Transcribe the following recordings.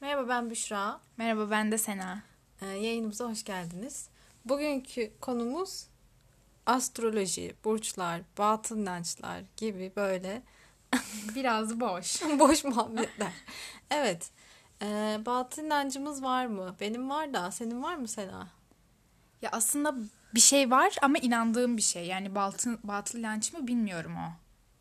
Merhaba ben Büşra. Merhaba ben de Sena. Ee, yayınımıza hoş geldiniz. Bugünkü konumuz astroloji, burçlar, batıl inançlar gibi böyle Biraz boş. boş muhabbetler. Evet. Ee, batıl inancımız var mı? Benim var da. Senin var mı Sena? Ya aslında bir şey var ama inandığım bir şey. Yani batıl, batıl inanç mı bilmiyorum o.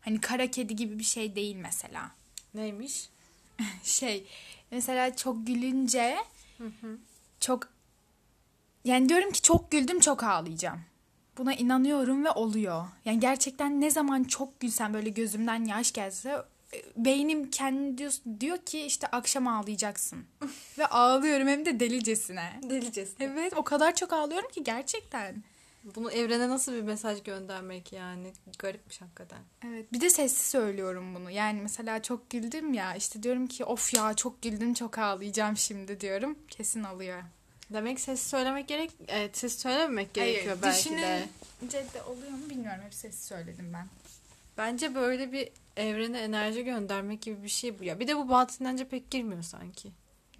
Hani kara kedi gibi bir şey değil mesela. Neymiş? Şey mesela çok gülünce çok yani diyorum ki çok güldüm çok ağlayacağım. Buna inanıyorum ve oluyor. Yani gerçekten ne zaman çok gülsem böyle gözümden yaş gelse beynim kendi diyor, diyor ki işte akşam ağlayacaksın. ve ağlıyorum hem de delicesine. Delicesi. Evet o kadar çok ağlıyorum ki gerçekten. Bunu evrene nasıl bir mesaj göndermek yani? Garipmiş hakikaten. Evet bir de sessiz söylüyorum bunu. Yani mesela çok güldüm ya işte diyorum ki of ya çok güldüm çok ağlayacağım şimdi diyorum. Kesin alıyor. Demek sesi söylemek gerek, evet, sesi söylememek gerekiyor belki de. Düşününce de oluyor mu bilmiyorum. Hep sessiz söyledim ben. Bence böyle bir evrene enerji göndermek gibi bir şey bu ya. Bir de bu batıl inanca pek girmiyor sanki.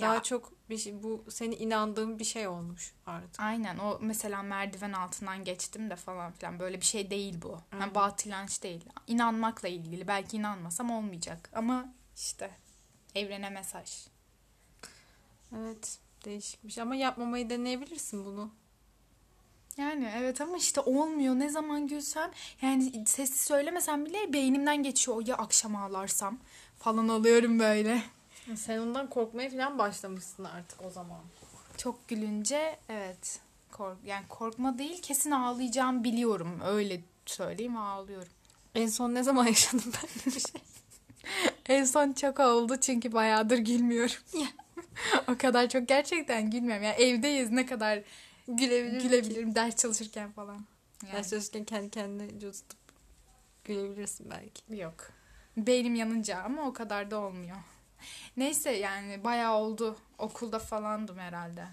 Daha Ya. çok bir şey, bu senin inandığın bir şey olmuş artık. Aynen o mesela merdiven altından geçtim de falan filan böyle bir şey değil bu. Yani batıl inanç değil. İnanmakla ilgili. Belki inanmasam olmayacak. Ama işte evrene mesaj. Evet, değişikmiş ama yapmamayı deneyebilirsin bunu. Yani evet ama işte olmuyor. Ne zaman gülsem yani sessiz söylemesem bile beynimden geçiyor. Ya akşam ağlarsam falan alıyorum böyle. Sen ondan korkmaya falan başlamışsın artık o zaman. Çok gülünce evet kork yani korkma değil kesin ağlayacağım biliyorum. Öyle söyleyeyim ağlıyorum. En son ne zaman yaşadın ben bir şey? En son çok oldu çünkü bayağıdır gülmüyorum. o kadar çok gerçekten gülmüyorum. Yani evdeyiz ne kadar Gülebilir gülebilirim ders çalışırken falan. Yani, Ders çalışırken kendi kendine cozutup gülebilirsin belki. yok. Beynim yanınca ama o kadar da olmuyor. Neyse yani bayağı oldu. Okulda falandım herhalde.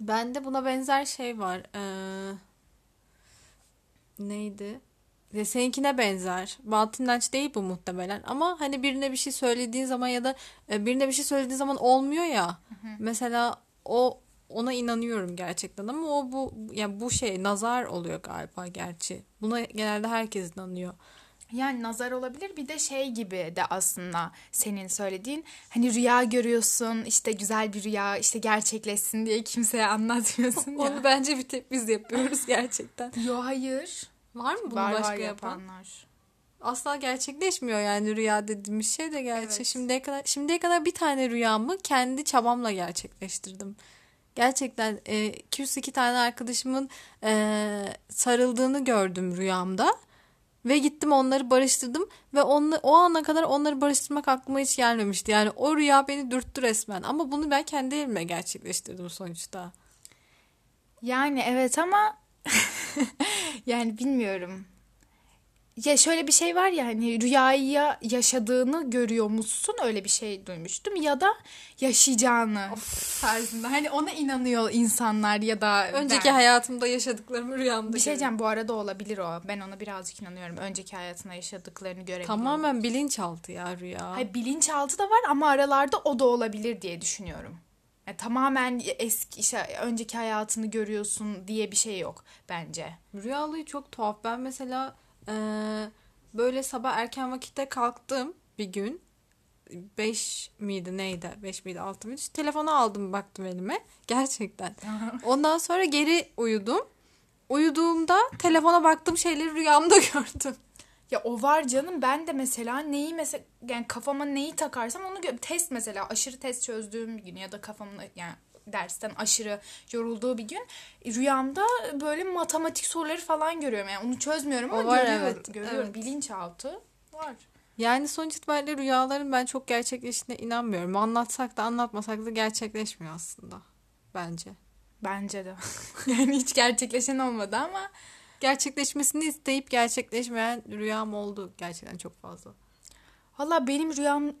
Bende buna benzer şey var. Ee, neydi? Ya seninkine benzer. Batıl inanç değil bu muhtemelen. Ama hani birine bir şey söylediğin zaman ya da e, birine bir şey söylediğin zaman olmuyor ya. Mesela o ona inanıyorum gerçekten ama o bu ya bu şey nazar oluyor galiba gerçi. Buna genelde herkes inanıyor. Yani nazar olabilir bir de şey gibi de aslında senin söylediğin hani rüya görüyorsun işte güzel bir rüya işte gerçekleşsin diye kimseye anlatmıyorsun ya. Onu bence bir tek biz yapıyoruz gerçekten. Yo hayır. Var mı bunu Var başka var yapan? yapanlar. asla gerçekleşmiyor yani rüya dediğimiz şey de gerçek. Evet. Şimdiye kadar şimdiye kadar bir tane rüyamı kendi çabamla gerçekleştirdim. Gerçekten e, 202 tane arkadaşımın e, sarıldığını gördüm rüyamda ve gittim onları barıştırdım ve onla, o ana kadar onları barıştırmak aklıma hiç gelmemişti. Yani o rüya beni dürttü resmen ama bunu ben kendi elimle gerçekleştirdim sonuçta. Yani evet ama yani bilmiyorum. Ya şöyle bir şey var ya hani rüyayı yaşadığını görüyormuşsun öyle bir şey duymuştum ya da yaşayacağını tarzında. Hani ona inanıyor insanlar ya da Önceki ben. hayatımda yaşadıklarımı rüyamda Bir şey diyeceğim bu arada olabilir o. Ben ona birazcık inanıyorum. Önceki hayatında yaşadıklarını görebiliyorum. Tamamen bilinçaltı ya rüya. Hayır, bilinçaltı da var ama aralarda o da olabilir diye düşünüyorum. Yani tamamen eski işte önceki hayatını görüyorsun diye bir şey yok bence. Rüyalığı çok tuhaf. Ben mesela eee, böyle sabah erken vakitte kalktım bir gün. 5 miydi neydi? 5 miydi 6 mıydı? Telefonu aldım baktım elime. Gerçekten. Ondan sonra geri uyudum. Uyuduğumda telefona baktığım şeyleri rüyamda gördüm. Ya o var canım ben de mesela neyi mesela yani kafama neyi takarsam onu gö- test mesela aşırı test çözdüğüm gün ya da kafamın yani dersten aşırı yorulduğu bir gün rüyamda böyle matematik soruları falan görüyorum. Yani onu çözmüyorum ama O var, görüyorum. evet, görüyorum. evet. Bilinçaltı var. Yani sonuç itibariyle rüyaların ben çok gerçekleştiğine inanmıyorum. Anlatsak da anlatmasak da gerçekleşmiyor aslında. Bence. Bence de. yani hiç gerçekleşen olmadı ama Gerçekleşmesini isteyip gerçekleşmeyen rüyam oldu gerçekten çok fazla. Valla benim rüyam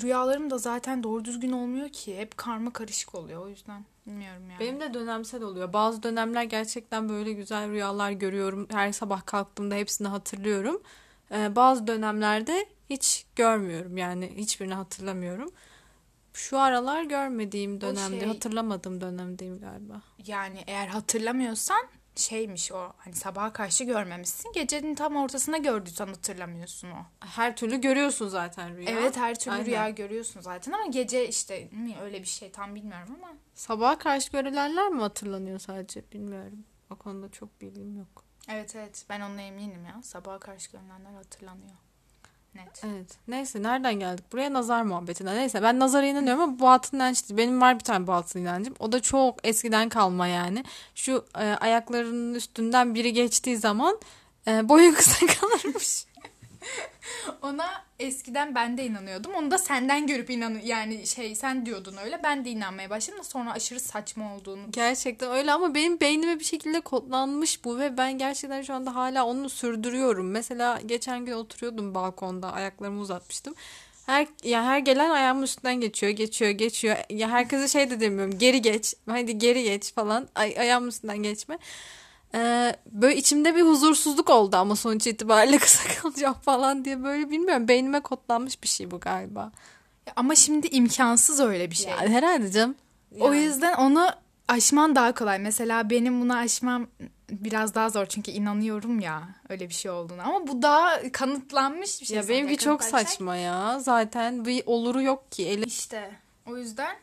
rüyalarım da zaten doğru düzgün olmuyor ki. Hep karma karışık oluyor o yüzden. Bilmiyorum yani. Benim de dönemsel oluyor. Bazı dönemler gerçekten böyle güzel rüyalar görüyorum. Her sabah kalktığımda hepsini hatırlıyorum. Ee, bazı dönemlerde hiç görmüyorum. Yani hiçbirini hatırlamıyorum. Şu aralar görmediğim dönemde, şey- hatırlamadığım dönemdeyim galiba. Yani eğer hatırlamıyorsan şeymiş o hani sabaha karşı görmemişsin. Gecenin tam ortasında gördüysen hatırlamıyorsun o. Her türlü görüyorsun zaten rüya. Evet her türlü Aynen. rüya görüyorsun zaten ama gece işte mi öyle bir şey tam bilmiyorum ama. Sabaha karşı görülenler mi hatırlanıyor sadece bilmiyorum. O konuda çok bilgim yok. Evet evet ben onunla eminim ya. Sabaha karşı görülenler hatırlanıyor. Net. Evet. Neyse nereden geldik? Buraya nazar muhabbetine. Neyse ben nazara inanıyorum ama batıl inanç. Benim var bir tane batıl inancım. O da çok eskiden kalma yani. Şu e, ayaklarının üstünden biri geçtiği zaman e, boyu kısa kalırmış. Ona eskiden ben de inanıyordum. Onu da senden görüp inan yani şey sen diyordun öyle. Ben de inanmaya başladım da sonra aşırı saçma olduğunu. Gerçekten öyle ama benim beynime bir şekilde kodlanmış bu ve ben gerçekten şu anda hala onu sürdürüyorum. Mesela geçen gün oturuyordum balkonda ayaklarımı uzatmıştım. Her ya her gelen ayağımın üstünden geçiyor, geçiyor, geçiyor. Ya herkese şey de demiyorum. Geri geç. Hadi geri geç falan. Ay, ayağımın üstünden geçme. Ee, böyle içimde bir huzursuzluk oldu ama sonuç itibariyle kısa kalacağım falan diye böyle bilmiyorum. Beynime kodlanmış bir şey bu galiba. Ama şimdi imkansız öyle bir şey. Ya, herhalde canım. O Yani. yüzden onu aşman daha kolay. Mesela benim bunu aşmam biraz daha zor çünkü inanıyorum ya öyle bir şey olduğunu. Ama bu daha kanıtlanmış bir şey. Ya benimki çok saçma ya. Zaten bir oluru yok ki. Eli İşte o yüzden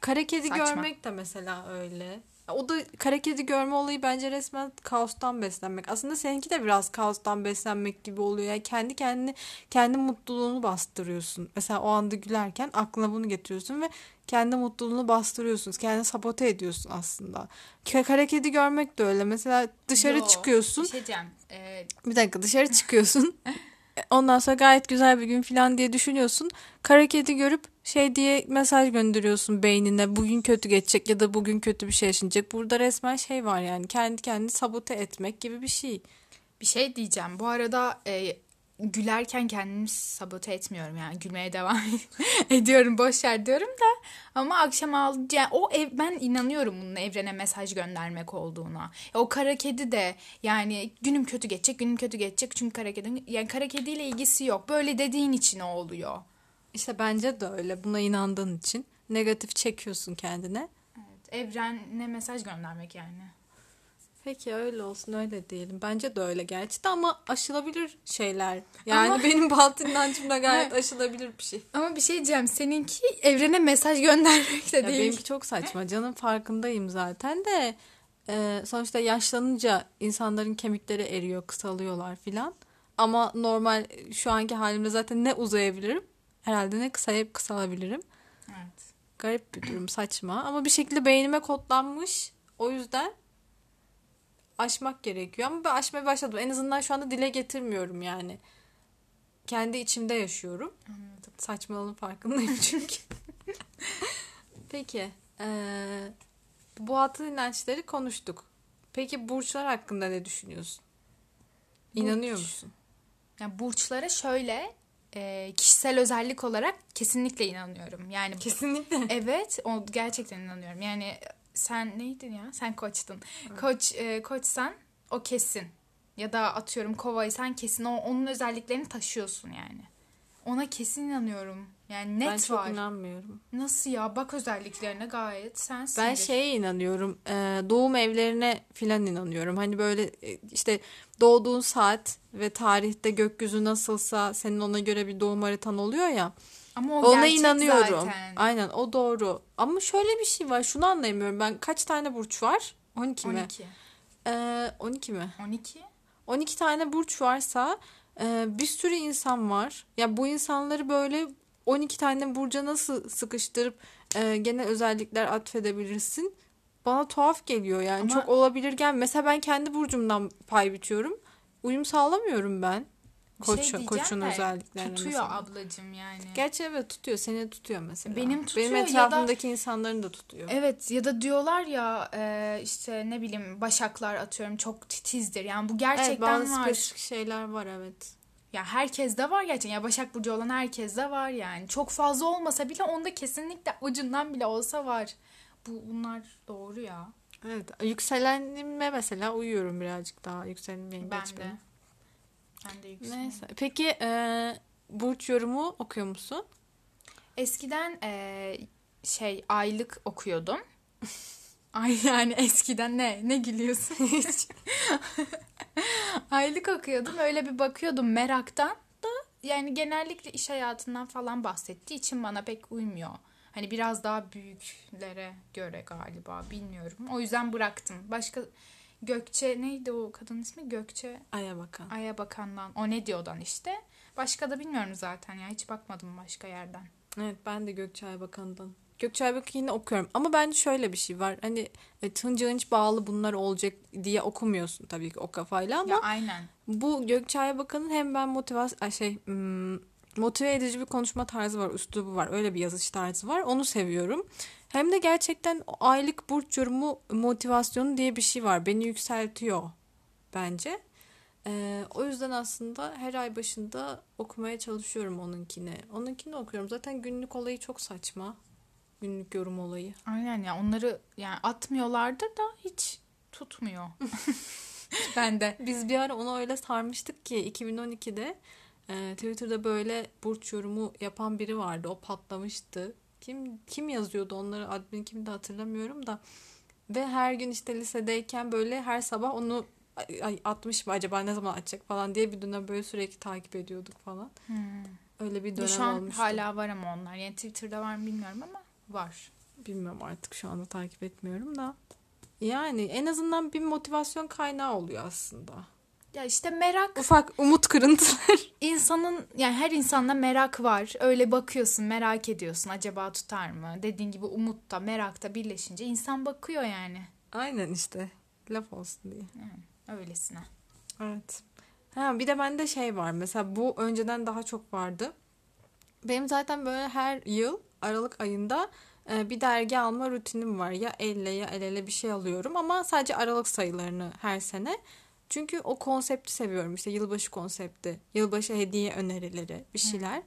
Kara kedi Saçma. görmek de mesela öyle. O da kara kedi görme olayı bence resmen kaostan beslenmek. Aslında seninki de biraz kaostan beslenmek gibi oluyor. Yani kendi kendini, kendi mutluluğunu bastırıyorsun. Mesela o anda gülerken aklına bunu getiriyorsun ve kendi mutluluğunu bastırıyorsun. Kendini sabote ediyorsun aslında. Kara kedi görmek de öyle. Mesela dışarı Yo, çıkıyorsun. Bir şey diyeceğim. Ee, Bir dakika dışarı çıkıyorsun. Ondan sonra gayet güzel bir gün falan diye düşünüyorsun. Kara kedi görüp şey diye mesaj gönderiyorsun beynine. Bugün kötü geçecek ya da bugün kötü bir şey yaşanacak. Burada resmen şey var yani kendi kendini sabote etmek gibi bir şey. bir şey diyeceğim. Bu arada e, gülerken kendimi sabote etmiyorum yani gülmeye devam ediyorum boş ver diyorum da ama akşam aldı yani o ev, ben inanıyorum bunun evrene mesaj göndermek olduğuna. O kara kedi de yani günüm kötü geçecek günüm kötü geçecek çünkü kara kedi yani kara kediyle ilgisi yok. Böyle dediğin için o oluyor. İşte bence de öyle. Buna inandığın için negatif çekiyorsun kendine. Evet, evrene mesaj göndermek yani. Peki öyle olsun öyle diyelim. Bence de öyle gerçi de ama aşılabilir şeyler. Yani Ama- benim batıl inancım da gayet aşılabilir bir şey. Ama bir şey diyeceğim seninki evrene mesaj göndermek de Ya değil. benimki çok saçma. Canım farkındayım zaten de e, sonuçta yaşlanınca insanların kemikleri eriyor, kısalıyorlar filan. Ama normal şu anki halimde zaten ne uzayabilirim? Herhalde ne kısayıp kısalabilirim. Evet. Garip bir durum, saçma. Ama bir şekilde beynime kodlanmış. O yüzden aşmak gerekiyor. Ama ben aşmaya başladım. En azından şu anda dile getirmiyorum yani. Kendi içimde yaşıyorum. Anladım. Saçmalığın farkındayım çünkü. Peki. eee bu atıl inançları konuştuk. Peki burçlar hakkında ne düşünüyorsun? İnanıyor Burç. musun? Yani burçlara şöyle e, kişisel özellik olarak kesinlikle inanıyorum. Yani Kesinlikle. evet o gerçekten inanıyorum. Yani sen neydin ya? Sen koçtun. Koç e, koçsan o kesin. Ya da atıyorum kovaysan kesin o onun özelliklerini taşıyorsun yani. Ona kesin inanıyorum. Yani net ben çok var. inanmıyorum. Nasıl ya? Bak özelliklerine gayet sensin. Ben şeye inanıyorum. eee, doğum evlerine filan inanıyorum. Hani böyle e, işte doğduğun saat ve tarihte gökyüzü nasılsa senin ona göre bir doğum haritan oluyor ya. Ama o Ona inanıyorum. zaten. Aynen o doğru. Ama şöyle bir şey var. Şunu anlayamıyorum. Ben kaç tane burç var? 12 mi? 12. Eee 12 mi? 12. 12 tane burç varsa e, bir sürü insan var. Ya bu insanları böyle 12 tane burca nasıl sıkıştırıp e, genel özellikler atfedebilirsin? Bana tuhaf geliyor yani. Ama- Çok olabilir gel. Mesela ben kendi burcumdan pay biçiyorum. Uyum sağlamıyorum ben. Şey Koç, diyeceğim koçun de, özelliklerine Tutuyor mesela. ablacım yani. Gerçi evet tutuyor. Seni tutuyor mesela. Benim tutuyor Benim ya da- etrafımdaki insanların da tutuyor. Evet ya da diyorlar ya e, işte ne bileyim başaklar atıyorum çok titizdir. Yani bu gerçekten evet bazı var. spesifik şeyler var evet. Ya herkes de var gerçekten. Ya Başak Burcu olan herkes de var yani. Çok fazla olmasa bile onda kesinlikle ucundan bile olsa var. bu bunlar doğru ya. Evet. Yükselenime mesela uyuyorum birazcık daha. Yükselenim yengeç Ben de. benim. Ben de yüksek. Neyse. Peki e, burç yorumu okuyor musun? Eskiden e, şey aylık okuyordum. Ay yani eskiden ne? Ne gülüyorsun hiç? aylık okuyordum. Öyle bir bakıyordum meraktan da yani genellikle iş hayatından falan bahsettiği için bana pek uymuyor. Hani biraz daha büyüklere göre galiba bilmiyorum. O yüzden bıraktım. Başka Gökçe neydi o kadın ismi? Gökçe Aya bakan. Aya Bakan'dan. O ne diyordan işte. Başka da bilmiyorum zaten ya. Hiç bakmadım başka yerden. Evet ben de Gökçay Bakan'dan. Gökçay Bakan'ı okuyorum. Ama bence şöyle bir şey var. Hani e, tınca hınç bağlı bunlar olacak diye okumuyorsun tabii ki o kafayla ama Ya aynen. bu Gökçay Bakan'ın hem ben motivasyon şey hmm, motive edici bir konuşma tarzı var, üslubu var. Öyle bir yazış tarzı var. Onu seviyorum. Hem de gerçekten o aylık burç yorumu motivasyonu diye bir şey var. Beni yükseltiyor bence. Ee, o yüzden aslında her ay başında okumaya çalışıyorum onunkini. Onunkini okuyorum. Zaten günlük olayı çok saçma. Günlük yorum olayı. Aynen ya onları yani atmıyorlardır da hiç tutmuyor. ben de. Biz bir ara onu öyle sarmıştık ki 2012'de e, Twitter'da böyle burç yorumu yapan biri vardı. O patlamıştı. Kim kim yazıyordu onları admin kimdi hatırlamıyorum da. Ve her gün işte lisedeyken böyle her sabah onu ay, atmış mı acaba ne zaman atacak falan diye bir dönem böyle sürekli takip ediyorduk falan. Öyle bir dönem Şu an olmuştu. hala var ama onlar. Yani Twitter'da var mı bilmiyorum ama var. Bilmiyorum artık şu anda takip etmiyorum da. Yani en azından bir motivasyon kaynağı oluyor aslında. Ya işte merak Ufak umut kırıntıları. insanın yani her insanda merak var. Öyle bakıyorsun, merak ediyorsun. Acaba tutar mı? Dediğin gibi umut da merak da birleşince insan bakıyor yani. Aynen işte. Laf olsun diye. Öylesine. Evet. Ha, bir de bende şey var. Mesela bu önceden daha çok vardı. Benim zaten böyle her yıl Aralık ayında e, bir dergi alma rutinim var. Ya elle ya el ele bir şey alıyorum ama sadece Aralık sayılarını her sene. Çünkü o konsepti seviyorum. İşte yılbaşı konsepti, yılbaşı hediye önerileri, bir şeyler.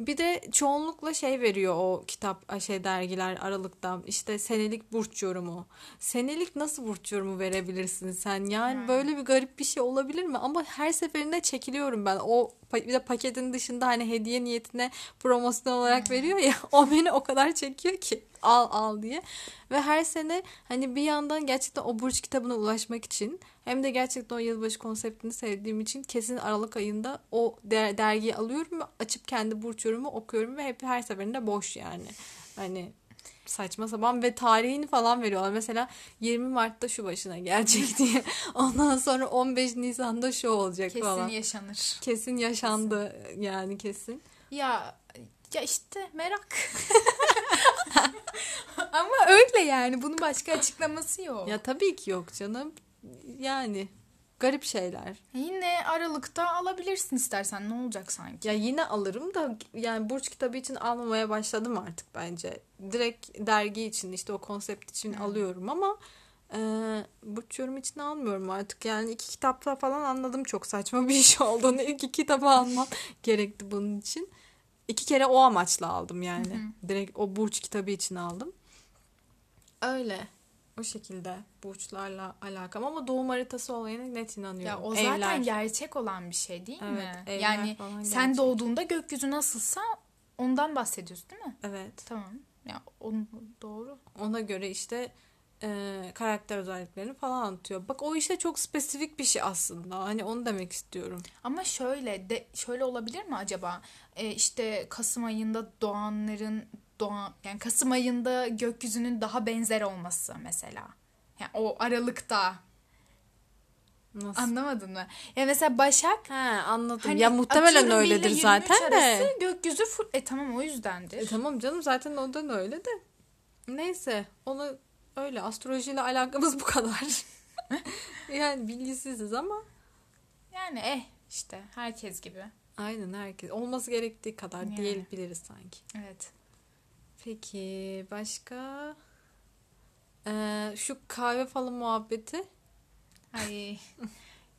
Bir de çoğunlukla şey veriyor o kitap şey dergiler Aralık'ta işte senelik burç yorumu. Senelik nasıl burç yorumu verebilirsin sen? Yani Hmm. böyle bir garip bir şey olabilir mi? Ama her seferinde çekiliyorum ben. O bir de paketin dışında hani hediye niyetine promosyon olarak veriyor ya o beni o kadar çekiyor ki al al diye. Ve her sene hani bir yandan gerçekten o burç kitabına ulaşmak için hem de gerçekten o yılbaşı konseptini sevdiğim için kesin Aralık ayında o der- dergiyi alıyorum ve açıp kendi burç yorumu okuyorum ve hep her seferinde boş yani. Hani saçma sapan ve tarihini falan veriyorlar. Mesela 20 Mart'ta şu başına gelecek diye. Ondan sonra 15 Nisan'da şu olacak Kesin falan. yaşanır. Kesin yaşandı yani kesin. Ya ya işte merak. Ama öyle yani. Bunun başka açıklaması yok. Ya tabii ki yok canım. Yani garip şeyler. Yine Aralık'ta alabilirsin istersen. Ne olacak sanki? Ya yine alırım da yani burç kitabı için almamaya başladım artık bence. Direkt dergi için işte o konsept için Hmm. alıyorum ama e, burç yorum için almıyorum artık. Yani iki kitapta falan anladım çok saçma bir iş olduğunu. İlk iki kitabı almam gerekti bunun için. İki kere o amaçla aldım yani. Direkt o burç kitabı için aldım. Öyle. O şekilde burçlarla alakam ama doğum haritası olayına net inanıyorum. Ya o zaten Evler. gerçek olan bir şey değil Evet, mi? evler Yani sen gerçek. doğduğunda gökyüzü nasılsa ondan bahsediyorsun değil mi? Evet. Tamam. Ya on, doğru. Ona göre işte e, karakter özelliklerini falan anlatıyor. Bak o işte çok spesifik bir şey aslında. Hani onu demek istiyorum. Ama şöyle de şöyle olabilir mi acaba? Ee, işte Kasım ayında doğanların doğan yani Kasım ayında gökyüzünün daha benzer olması mesela. Yani o aralıkta Nasıl? anlamadın mı? Ya mesela Başak He anladım. hani ya muhtemelen öyledir 23 zaten de. gökyüzü full e tamam o yüzdendir. E tamam canım zaten ondan öyle de. Neyse onu öyle astrolojiyle alakamız bu kadar. yani bilgisiziz ama Yani eh işte herkes gibi. aynen herkes olması gerektiği kadar Yani. diyebiliriz sanki. Evet. Peki başka Ee, şu kahve falan muhabbeti Ay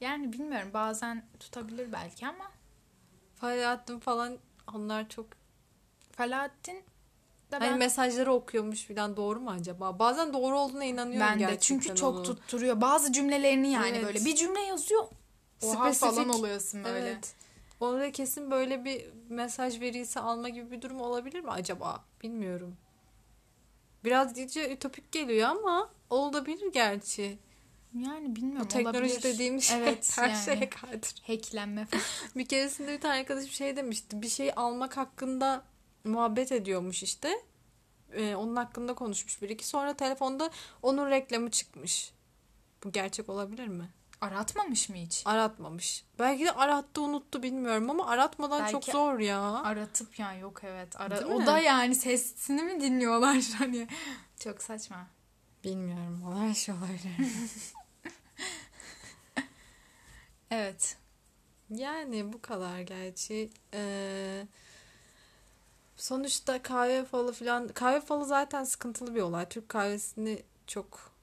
yani bilmiyorum bazen tutabilir belki ama Fahrettin falan onlar çok Falahattin Da Hani ben, mesajları okuyormuş falan doğru mu acaba? Bazen doğru olduğuna inanıyorum ben de gerçekten çünkü çok tutturuyor. Bazı cümlelerini yani Evet. böyle bir cümle yazıyor. Oha Spesifik. falan oluyorsun böyle. Evet. Orada kesin böyle bir mesaj verisi alma gibi bir durum olabilir mi acaba? Bilmiyorum. Biraz iyice ütopik geliyor ama olabilir gerçi. Yani bilmiyorum Bu teknoloji olabilir. dediğimiz şey Evet, her yani. şeye kadir. Hacklenme falan. Bir keresinde bir tane arkadaşım şey demişti. Bir şey almak hakkında muhabbet ediyormuş işte. Ee, onun hakkında konuşmuş bir iki. Sonra telefonda onun reklamı çıkmış. Bu gerçek olabilir mi? Aratmamış mı hiç? Aratmamış. Belki de arattı unuttu bilmiyorum ama aratmadan Belki çok zor ya. Aratıp yani yok evet. Ara, o mi? da yani sesini mi dinliyorlar hani? Çok saçma. Bilmiyorum. O her şey olabilir. Evet. Yani bu kadar gerçi. Ee, sonuçta kahve falı falan. Kahve falı zaten sıkıntılı bir olay. Türk kahvesini çok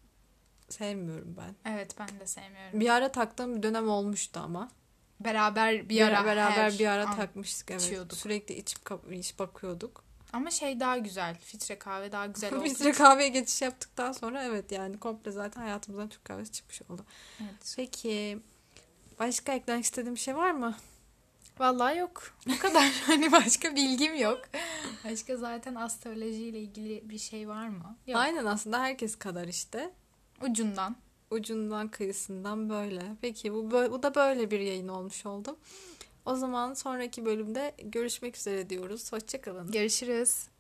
sevmiyorum ben. Evet ben de sevmiyorum. Bir ara taktığım bir dönem olmuştu ama. Beraber bir ara beraber her bir ara takmıştık evet. içiyorduk. Sürekli içip iç bakıyorduk. Ama şey daha güzel. Filtre kahve daha güzel oldu. De kahveye geçiş yaptıktan sonra evet yani komple zaten hayatımızdan Türk kahvesi çıkmış oldu. Evet. Peki başka eklemek istediğim bir şey var mı? Vallahi yok. Bu kadar. hani başka bilgim yok. Başka zaten astrolojiyle ilgili bir şey var mı? Yok. Aynen aslında herkes kadar işte. Ucundan. Ucundan kıyısından böyle. Peki bu, bu da böyle bir yayın olmuş oldu. O zaman sonraki bölümde görüşmek üzere diyoruz. Hoşçakalın. Görüşürüz.